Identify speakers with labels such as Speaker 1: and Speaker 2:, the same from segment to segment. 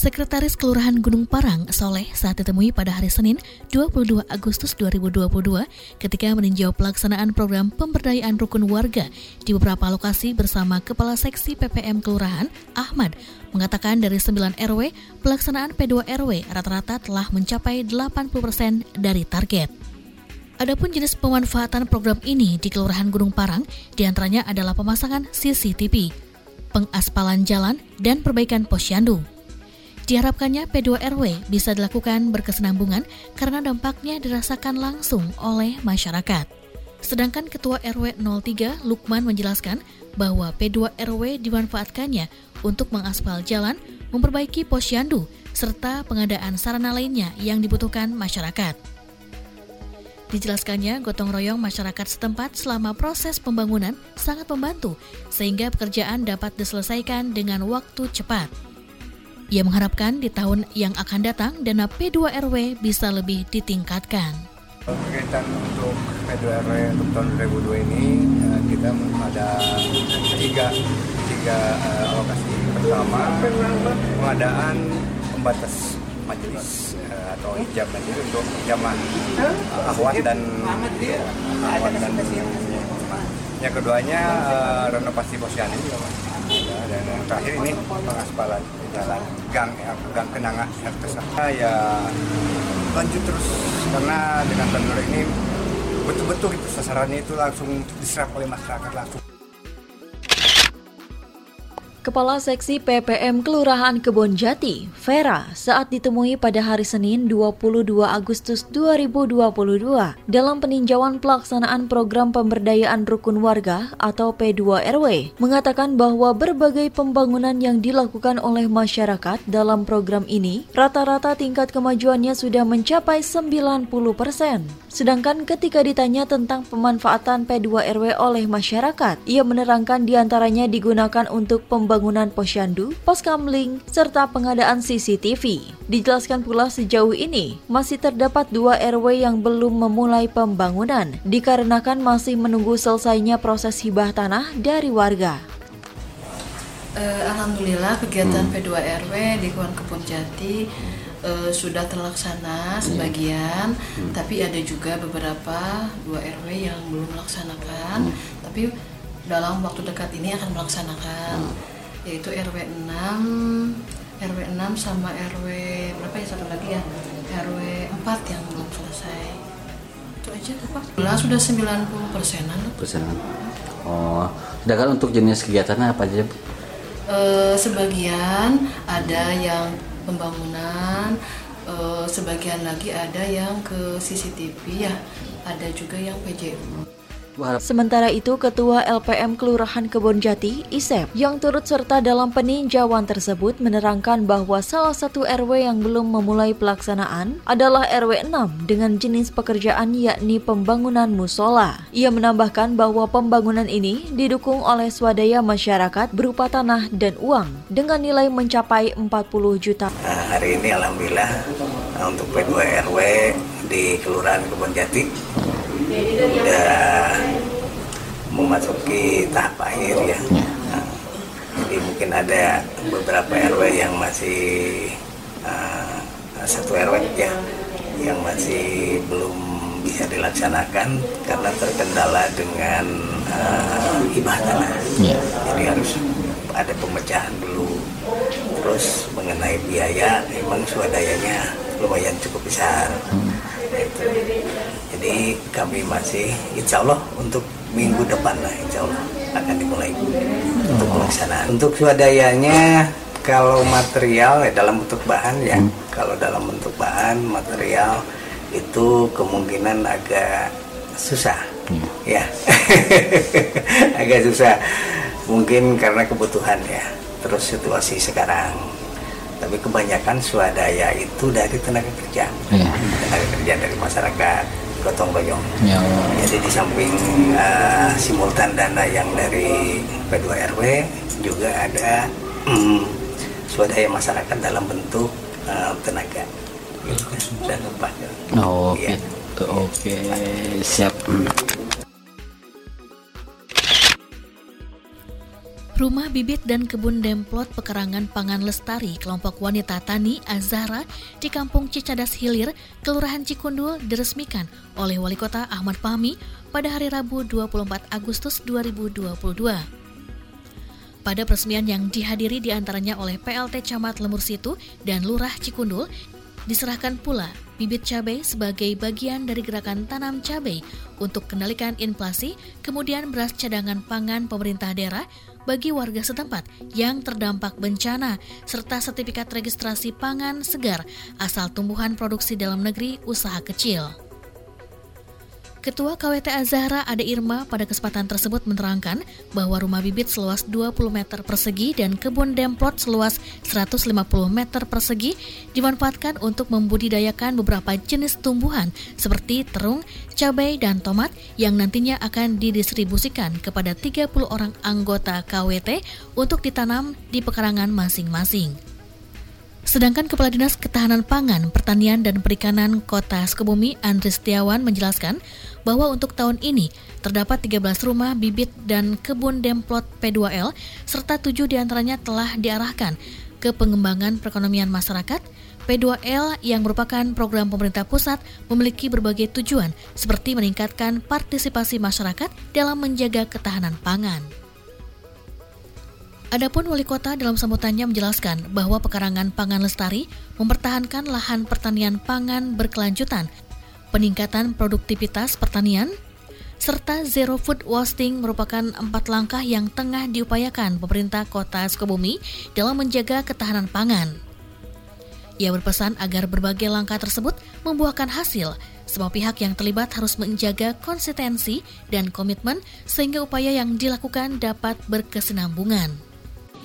Speaker 1: Sekretaris Kelurahan Gunung Parang, Soleh, saat ditemui pada hari Senin 22 Agustus 2022 ketika meninjau pelaksanaan program pemberdayaan rukun warga di beberapa lokasi bersama Kepala Seksi PPM Kelurahan, Ahmad, mengatakan dari 9 RW, pelaksanaan P2 RW rata-rata telah mencapai 80% dari target. Adapun jenis pemanfaatan program ini di Kelurahan Gunung Parang di antaranya adalah pemasangan CCTV, pengaspalan jalan, dan perbaikan posyandu. Diharapkannya P2RW bisa dilakukan berkesenambungan karena dampaknya dirasakan langsung oleh masyarakat. Sedangkan Ketua RW 03 Lukman menjelaskan bahwa P2RW dimanfaatkannya untuk mengaspal jalan, memperbaiki posyandu, serta pengadaan sarana lainnya yang dibutuhkan masyarakat. Dijelaskannya, gotong royong masyarakat setempat selama proses pembangunan sangat membantu sehingga pekerjaan dapat diselesaikan dengan waktu cepat. Ia mengharapkan di tahun yang akan datang dana P2RW bisa lebih ditingkatkan.
Speaker 2: Berkaitan untuk P2RW untuk tahun 2002 ini eh, kita ada tiga, tiga uh, alokasi. Pertama, pengadaan pembatas majelis uh, atau hijab majelis untuk jamaah ahwat dan ahwat dan yang keduanya renovasi posyandu ya, dan yang terakhir ini pengaspalan jalan. Gang ya, gang kenanga RT ya lanjut terus. Karena dengan tender ini betul-betul itu sasarannya itu langsung diserap oleh masyarakat langsung
Speaker 1: Kepala Seksi PPM Kelurahan Kebon Jati, Vera, saat ditemui pada hari Senin 22 Agustus 2022 dalam peninjauan pelaksanaan program pemberdayaan rukun warga atau P2RW, mengatakan bahwa berbagai pembangunan yang dilakukan oleh masyarakat dalam program ini, rata-rata tingkat kemajuannya sudah mencapai 90 persen. Sedangkan ketika ditanya tentang pemanfaatan P2RW oleh masyarakat, ia menerangkan di antaranya digunakan untuk pembangunan pembangunan posyandu, pos kamling, serta pengadaan CCTV. Dijelaskan pula sejauh ini masih terdapat dua RW yang belum memulai pembangunan dikarenakan masih menunggu selesainya proses hibah tanah dari warga.
Speaker 3: Uh, Alhamdulillah kegiatan hmm. P2 RW di Kawan Kebun Jati uh, sudah terlaksana iya. sebagian, hmm. tapi ada juga beberapa dua RW yang belum melaksanakan, hmm. tapi dalam waktu dekat ini akan melaksanakan. Hmm yaitu RW 6 RW 6 sama RW berapa ya satu lagi ya? RW 4 yang belum selesai. Itu aja Pak. Nah, sudah 90 persenan.
Speaker 4: Persenan. Oh sedangkan untuk jenis kegiatannya apa aja
Speaker 3: e, sebagian ada yang pembangunan e, sebagian lagi ada yang ke CCTV ya. Ada juga yang PJU
Speaker 1: Sementara itu, Ketua LPM Kelurahan Kebonjati, Isep, yang turut serta dalam peninjauan tersebut menerangkan bahwa salah satu RW yang belum memulai pelaksanaan adalah RW 6 dengan jenis pekerjaan yakni pembangunan musola. Ia menambahkan bahwa pembangunan ini didukung oleh swadaya masyarakat berupa tanah dan uang dengan nilai mencapai 40 juta.
Speaker 5: Nah, hari ini Alhamdulillah untuk P2 RW di Kelurahan Kebonjati sudah memasuki tahap akhir ya. Nah, jadi mungkin ada beberapa RW yang masih uh, satu RW ya yang masih belum bisa dilaksanakan karena terkendala dengan uh, hibah tanah. Ya. Jadi harus ada pemecahan dulu. Terus mengenai biaya, memang swadayanya lumayan cukup besar. Hmm. Itu jadi kami masih insya Allah untuk minggu depan lah insya Allah akan dimulai untuk pelaksanaan. Untuk swadayanya kalau material ya dalam bentuk bahan ya, hmm. kalau dalam bentuk bahan material itu kemungkinan agak susah, hmm. ya, agak susah. Mungkin karena kebutuhan ya, terus situasi sekarang. tapi kebanyakan swadaya itu dari tenaga kerja
Speaker 4: Iya.
Speaker 5: tenaga kerja dari masyarakat gotong royong
Speaker 4: Ya.
Speaker 5: jadi di samping uh, simultan dana yang dari P2RW juga ada mm, swadaya masyarakat dalam bentuk uh, tenaga dan upah
Speaker 4: Oh,
Speaker 5: Iya.
Speaker 4: gitu. Oke, siap.
Speaker 6: Rumah bibit dan kebun demplot pekarangan pangan lestari kelompok wanita tani Azahra di Kampung Cicadas Hilir, Kelurahan Cikundul diresmikan oleh Wali Kota Ahmad Fahmi pada hari Rabu 24 Agustus 2022. Pada peresmian yang dihadiri di antaranya oleh PLT Camat Lemur Situ dan Lurah Cikundul, diserahkan pula bibit cabai sebagai bagian dari gerakan tanam cabai untuk kendalikan inflasi, kemudian beras cadangan pangan pemerintah daerah bagi warga setempat yang terdampak bencana, serta sertifikat registrasi pangan segar asal tumbuhan produksi dalam negeri usaha kecil. Ketua KWT Azahra Ade Irma pada kesempatan tersebut menerangkan bahwa rumah bibit seluas 20 meter persegi dan kebun demplot seluas 150 meter persegi dimanfaatkan untuk membudidayakan beberapa jenis tumbuhan seperti terung, cabai, dan tomat yang nantinya akan didistribusikan kepada 30 orang anggota KWT untuk ditanam di pekarangan masing-masing. Sedangkan Kepala Dinas Ketahanan Pangan, Pertanian dan Perikanan Kota Sukabumi Andri Setiawan menjelaskan bahwa untuk tahun ini terdapat 13 rumah bibit dan kebun demplot P2L serta 7 di antaranya telah diarahkan ke pengembangan perekonomian masyarakat. P2L yang merupakan program pemerintah pusat memiliki berbagai tujuan seperti meningkatkan partisipasi masyarakat dalam menjaga ketahanan pangan. Adapun wali kota dalam sambutannya menjelaskan bahwa pekarangan pangan lestari mempertahankan lahan pertanian pangan berkelanjutan, peningkatan produktivitas pertanian, serta zero food wasting merupakan empat langkah yang tengah diupayakan pemerintah kota Sukabumi dalam menjaga ketahanan pangan. Ia berpesan agar berbagai langkah tersebut membuahkan hasil, semua pihak yang terlibat harus menjaga konsistensi dan komitmen sehingga upaya yang dilakukan dapat berkesinambungan.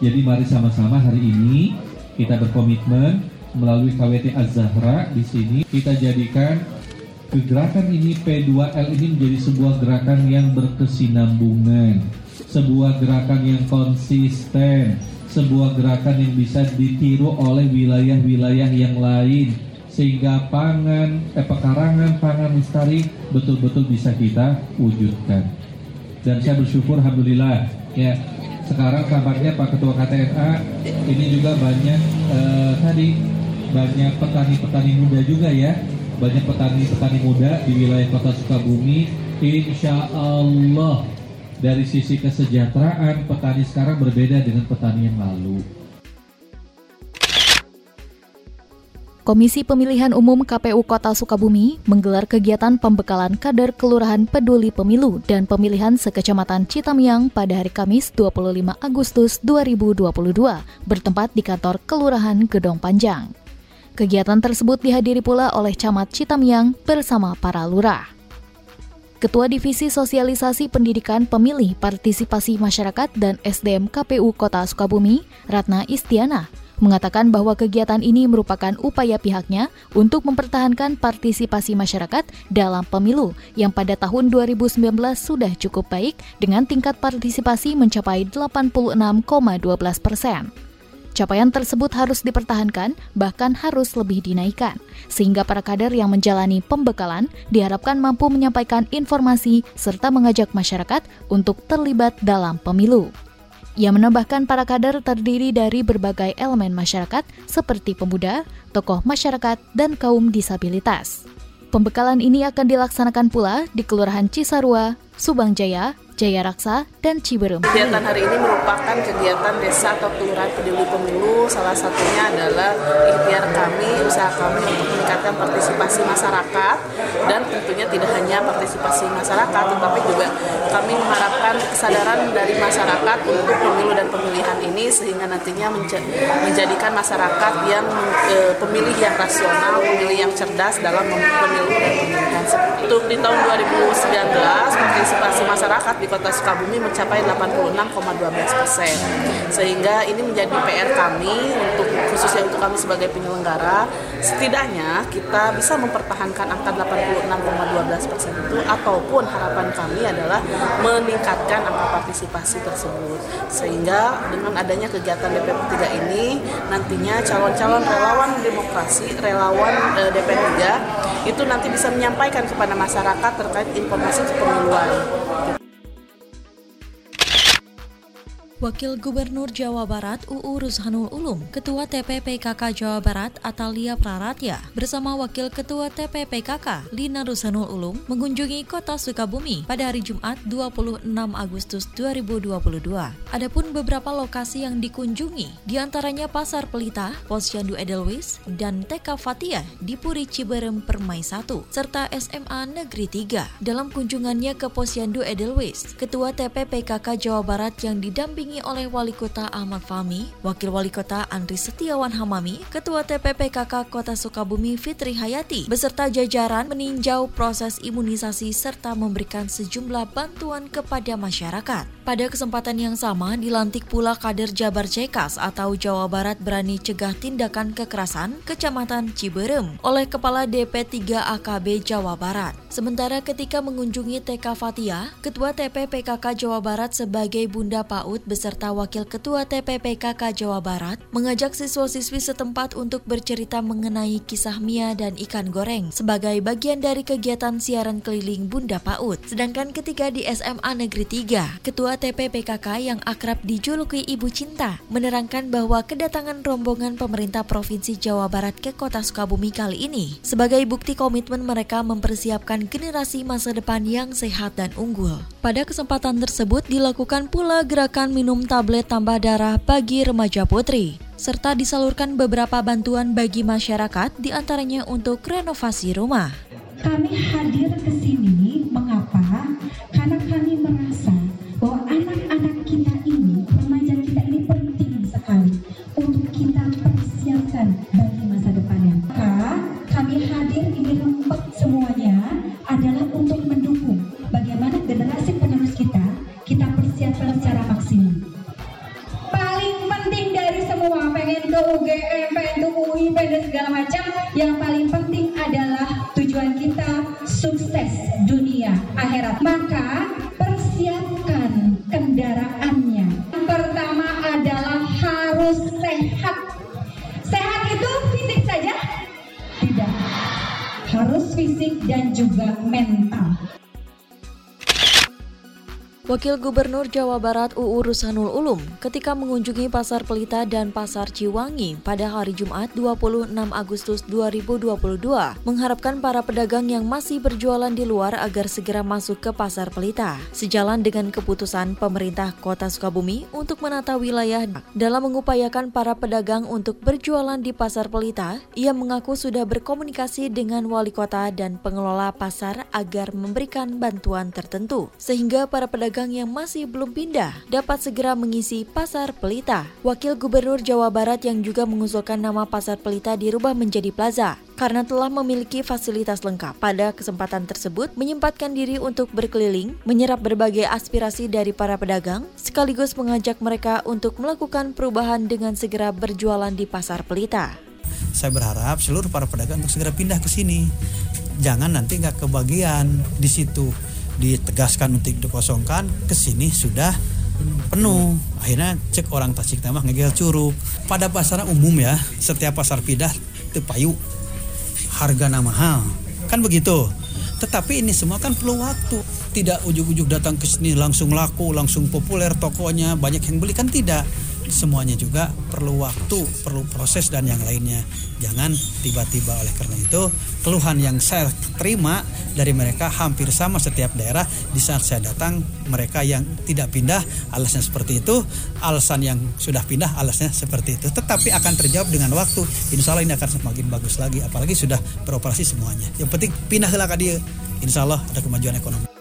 Speaker 7: Jadi mari sama-sama hari ini kita berkomitmen melalui KWT Az-Zahra di sini. Kita jadikan gerakan ini P2L ini menjadi sebuah gerakan yang berkesinambungan, sebuah gerakan yang konsisten, sebuah gerakan yang bisa ditiru oleh wilayah-wilayah yang lain. Sehingga pangan eh, pekarangan pangan lestari betul-betul bisa kita wujudkan. Dan saya bersyukur alhamdulillah ya sekarang kabarnya Pak Ketua KTNA ini juga banyak eh, tadi banyak petani-petani muda juga ya. Banyak petani-petani muda di wilayah kota Sukabumi. Insya Allah dari sisi kesejahteraan petani sekarang berbeda dengan petani yang lalu
Speaker 8: Komisi Pemilihan Umum KPU Kota Sukabumi menggelar kegiatan pembekalan kader Kelurahan Peduli Pemilu dan Pemilihan Sekecamatan Citamiang pada hari Kamis 25 Agustus 2022 bertempat di kantor Kelurahan Gedong Panjang. Kegiatan tersebut dihadiri pula oleh Camat Citamiang bersama para lurah. Ketua Divisi Sosialisasi Pendidikan Pemilih Partisipasi Masyarakat dan SDM KPU Kota Sukabumi, Ratna Istiana, mengatakan bahwa kegiatan ini merupakan upaya pihaknya untuk mempertahankan partisipasi masyarakat dalam pemilu yang pada tahun 2019 sudah cukup baik dengan tingkat partisipasi mencapai 86,12 persen. Capaian tersebut harus dipertahankan, bahkan harus lebih dinaikkan, sehingga para kader yang menjalani pembekalan diharapkan mampu menyampaikan informasi serta mengajak masyarakat untuk terlibat dalam pemilu. Ia menambahkan para kader terdiri dari berbagai elemen masyarakat seperti pemuda, tokoh masyarakat, dan kaum disabilitas. Pembekalan ini akan dilaksanakan pula di Kelurahan Cisarua, Subang Jaya, Jaya Raksa, dan Ciberem.
Speaker 9: Kegiatan hari ini merupakan kegiatan desa atau kelurahan peduli pemilu. Salah satunya adalah ikhtiar kami, usaha kami untuk meningkatkan partisipasi masyarakat dan tentunya tidak hanya partisipasi masyarakat, tetapi juga kami mengharapkan kesadaran dari masyarakat
Speaker 10: untuk pemilu dan pemilihan ini sehingga nantinya menjadikan masyarakat yang e, pemilih yang rasional, pemilih yang cerdas dalam pemilu dan pemilihan. Untuk di tahun 2019 partisipasi masyarakat di Kota Sukabumi mencapai 86,12 persen. Sehingga ini menjadi PR kami untuk khususnya untuk kami sebagai penyelenggara setidaknya kita bisa mempertahankan angka 86,12 persen itu ataupun harapan kami adalah meningkatkan angka partisipasi tersebut. Sehingga dengan adanya kegiatan DP 3 ini nantinya calon-calon relawan demokrasi relawan e, DP 3 itu nanti bisa menyampaikan kepada masyarakat terkait informasi kepemiluan
Speaker 1: Wakil Gubernur Jawa Barat UU Ruzhanul Ulum, Ketua TPPKK Jawa Barat Atalia Praratya, bersama Wakil Ketua TPPKK Lina Ruzhanul Ulum mengunjungi kota Sukabumi pada hari Jumat 26 Agustus 2022. Adapun beberapa lokasi yang dikunjungi, di antaranya Pasar Pelita, Posyandu Edelweiss, dan TK Fatia di Puri Ciberem Permai 1, serta SMA Negeri 3. Dalam kunjungannya ke Posyandu Edelweiss, Ketua TPPKK Jawa Barat yang didampingi didampingi oleh Wali Kota Ahmad Fahmi, Wakil Wali Kota Andri Setiawan Hamami, Ketua TPPKK Kota Sukabumi Fitri Hayati, beserta jajaran meninjau proses imunisasi serta memberikan sejumlah bantuan kepada masyarakat. Pada kesempatan yang sama, dilantik pula kader Jabar Cekas atau Jawa Barat Berani Cegah Tindakan Kekerasan Kecamatan Ciberem oleh Kepala DP3 AKB Jawa Barat. Sementara ketika mengunjungi TK Fatia, Ketua TPPKK Jawa Barat sebagai Bunda PAUD beserta Wakil Ketua TPPKK Jawa Barat mengajak siswa-siswi setempat untuk bercerita mengenai kisah Mia dan ikan goreng sebagai bagian dari kegiatan siaran keliling Bunda PAUD. Sedangkan ketika di SMA Negeri 3, Ketua TPPKK yang akrab dijuluki Ibu Cinta menerangkan bahwa kedatangan rombongan pemerintah Provinsi Jawa Barat ke Kota Sukabumi kali ini sebagai bukti komitmen mereka mempersiapkan generasi masa depan yang sehat dan unggul. Pada kesempatan tersebut dilakukan pula gerakan minum tablet tambah darah bagi remaja putri, serta disalurkan beberapa bantuan bagi masyarakat di antaranya untuk renovasi rumah.
Speaker 9: Kami hadir ke sini mengapa? Karena kami merasa pengen ke UGM, pengen ke UI, pengen segala macam, yang paling penting adalah tujuan kita sukses dunia akhirat. Maka persiapkan kendaraannya. Yang pertama adalah harus sehat. Sehat itu fisik saja? Tidak. Harus fisik dan juga mental.
Speaker 1: Wakil Gubernur Jawa Barat UU Rusanul Ulum ketika mengunjungi Pasar Pelita dan Pasar Ciwangi pada hari Jumat 26 Agustus 2022 mengharapkan para pedagang yang masih berjualan di luar agar segera masuk ke Pasar Pelita. Sejalan dengan keputusan pemerintah Kota Sukabumi untuk menata wilayah dalam mengupayakan para pedagang untuk berjualan di Pasar Pelita, ia mengaku sudah berkomunikasi dengan wali kota dan pengelola pasar agar memberikan bantuan tertentu sehingga para pedagang pedagang yang masih belum pindah dapat segera mengisi Pasar Pelita. Wakil Gubernur Jawa Barat yang juga mengusulkan nama Pasar Pelita dirubah menjadi Plaza karena telah memiliki fasilitas lengkap. Pada kesempatan tersebut, menyempatkan diri untuk berkeliling, menyerap berbagai aspirasi dari para pedagang, sekaligus mengajak mereka untuk melakukan perubahan dengan segera berjualan di Pasar Pelita.
Speaker 11: Saya berharap seluruh para pedagang untuk segera pindah ke sini. Jangan nanti nggak kebagian di situ ditegaskan untuk dikosongkan ke sini sudah penuh. Akhirnya cek orang Tasik Tamah ngegel curug. Pada pasar umum ya setiap pasar pindah itu payu harga mahal. Kan begitu? Tetapi ini semua kan perlu waktu. Tidak ujuk-ujuk datang ke sini langsung laku langsung populer tokonya banyak yang beli kan tidak semuanya juga perlu waktu, perlu proses dan yang lainnya. Jangan tiba-tiba oleh karena itu keluhan yang saya terima dari mereka hampir sama setiap daerah di saat saya datang mereka yang tidak pindah alasnya seperti itu, alasan yang sudah pindah alasnya seperti itu. Tetapi akan terjawab dengan waktu. Insya Allah ini akan semakin bagus lagi apalagi sudah beroperasi semuanya. Yang penting pindah ke dia. Insya Allah ada kemajuan ekonomi.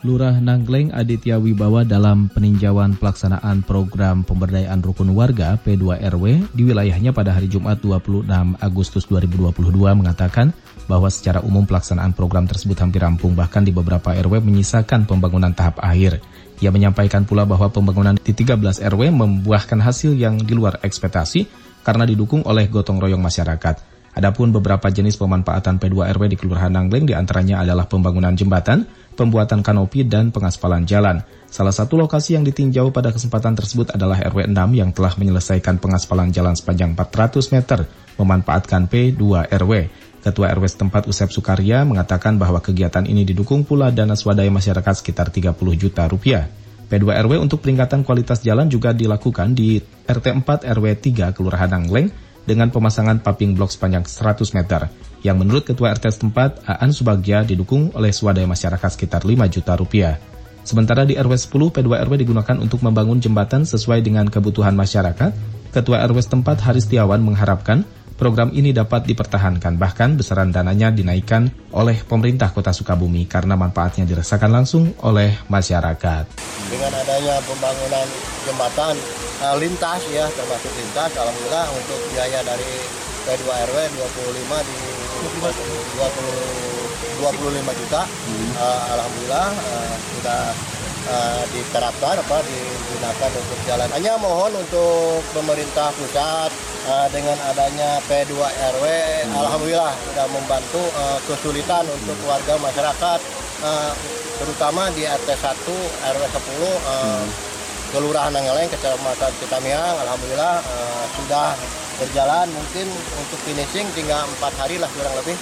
Speaker 12: Lurah Nanggleng Aditya Wibawa dalam peninjauan pelaksanaan program pemberdayaan rukun warga P2RW di wilayahnya pada hari Jumat 26 Agustus 2022 mengatakan bahwa secara umum pelaksanaan program tersebut hampir rampung bahkan di beberapa RW menyisakan pembangunan tahap akhir. Ia menyampaikan pula bahwa pembangunan di 13 RW membuahkan hasil yang di luar ekspektasi karena didukung oleh gotong royong masyarakat. Adapun beberapa jenis pemanfaatan P2RW di Kelurahan Nanggleng di antaranya adalah pembangunan jembatan, pembuatan kanopi, dan pengaspalan jalan. Salah satu lokasi yang ditinjau pada kesempatan tersebut adalah RW 6 yang telah menyelesaikan pengaspalan jalan sepanjang 400 meter, memanfaatkan P2RW. Ketua RW setempat Usep Sukarya mengatakan bahwa kegiatan ini didukung pula dana swadaya masyarakat sekitar 30 juta rupiah. P2RW untuk peningkatan kualitas jalan juga dilakukan di RT 4 RW 3 Kelurahan Nanggleng dengan pemasangan paping blok sepanjang 100 meter, yang menurut Ketua RT setempat, Aan Subagja didukung oleh swadaya masyarakat sekitar 5 juta rupiah. Sementara di RW 10, P2RW digunakan untuk membangun jembatan sesuai dengan kebutuhan masyarakat, Ketua RW setempat Haris Tiawan mengharapkan program ini dapat dipertahankan, bahkan besaran dananya dinaikkan oleh pemerintah kota Sukabumi karena manfaatnya dirasakan langsung oleh masyarakat.
Speaker 5: Dengan adanya pembangunan jembatan uh, lintas ya, termasuk lintas, alhamdulillah untuk biaya dari P2RW 25 di 20, 25 juta, uh, alhamdulillah uh, sudah uh, diterapkan apa digunakan untuk jalan. Hanya mohon untuk pemerintah pusat uh, dengan adanya P2RW hmm. alhamdulillah sudah membantu uh, kesulitan untuk warga masyarakat uh, terutama di RT 1 RW 10 uh, hmm. Kelurahan Nangeleng Kecamatan Citamiang alhamdulillah uh, sudah berjalan mungkin untuk finishing tinggal empat hari lah kurang lebih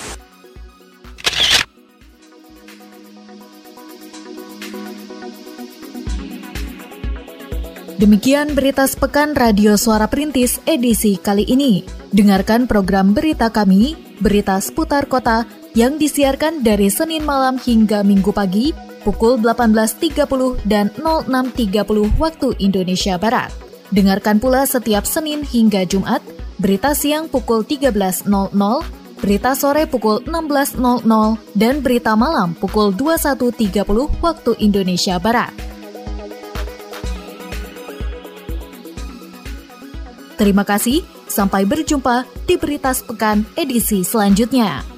Speaker 8: Demikian berita sepekan Radio Suara Perintis edisi kali ini. Dengarkan program berita kami, berita seputar kota, yang disiarkan dari Senin malam hingga Minggu pagi pukul 18.30 dan 06.30 waktu Indonesia Barat. Dengarkan pula setiap Senin hingga Jumat, berita siang pukul 13.00, berita sore pukul 16.00, dan berita malam pukul 21.30 waktu Indonesia Barat. Terima kasih, sampai berjumpa di Berita Sepekan edisi selanjutnya.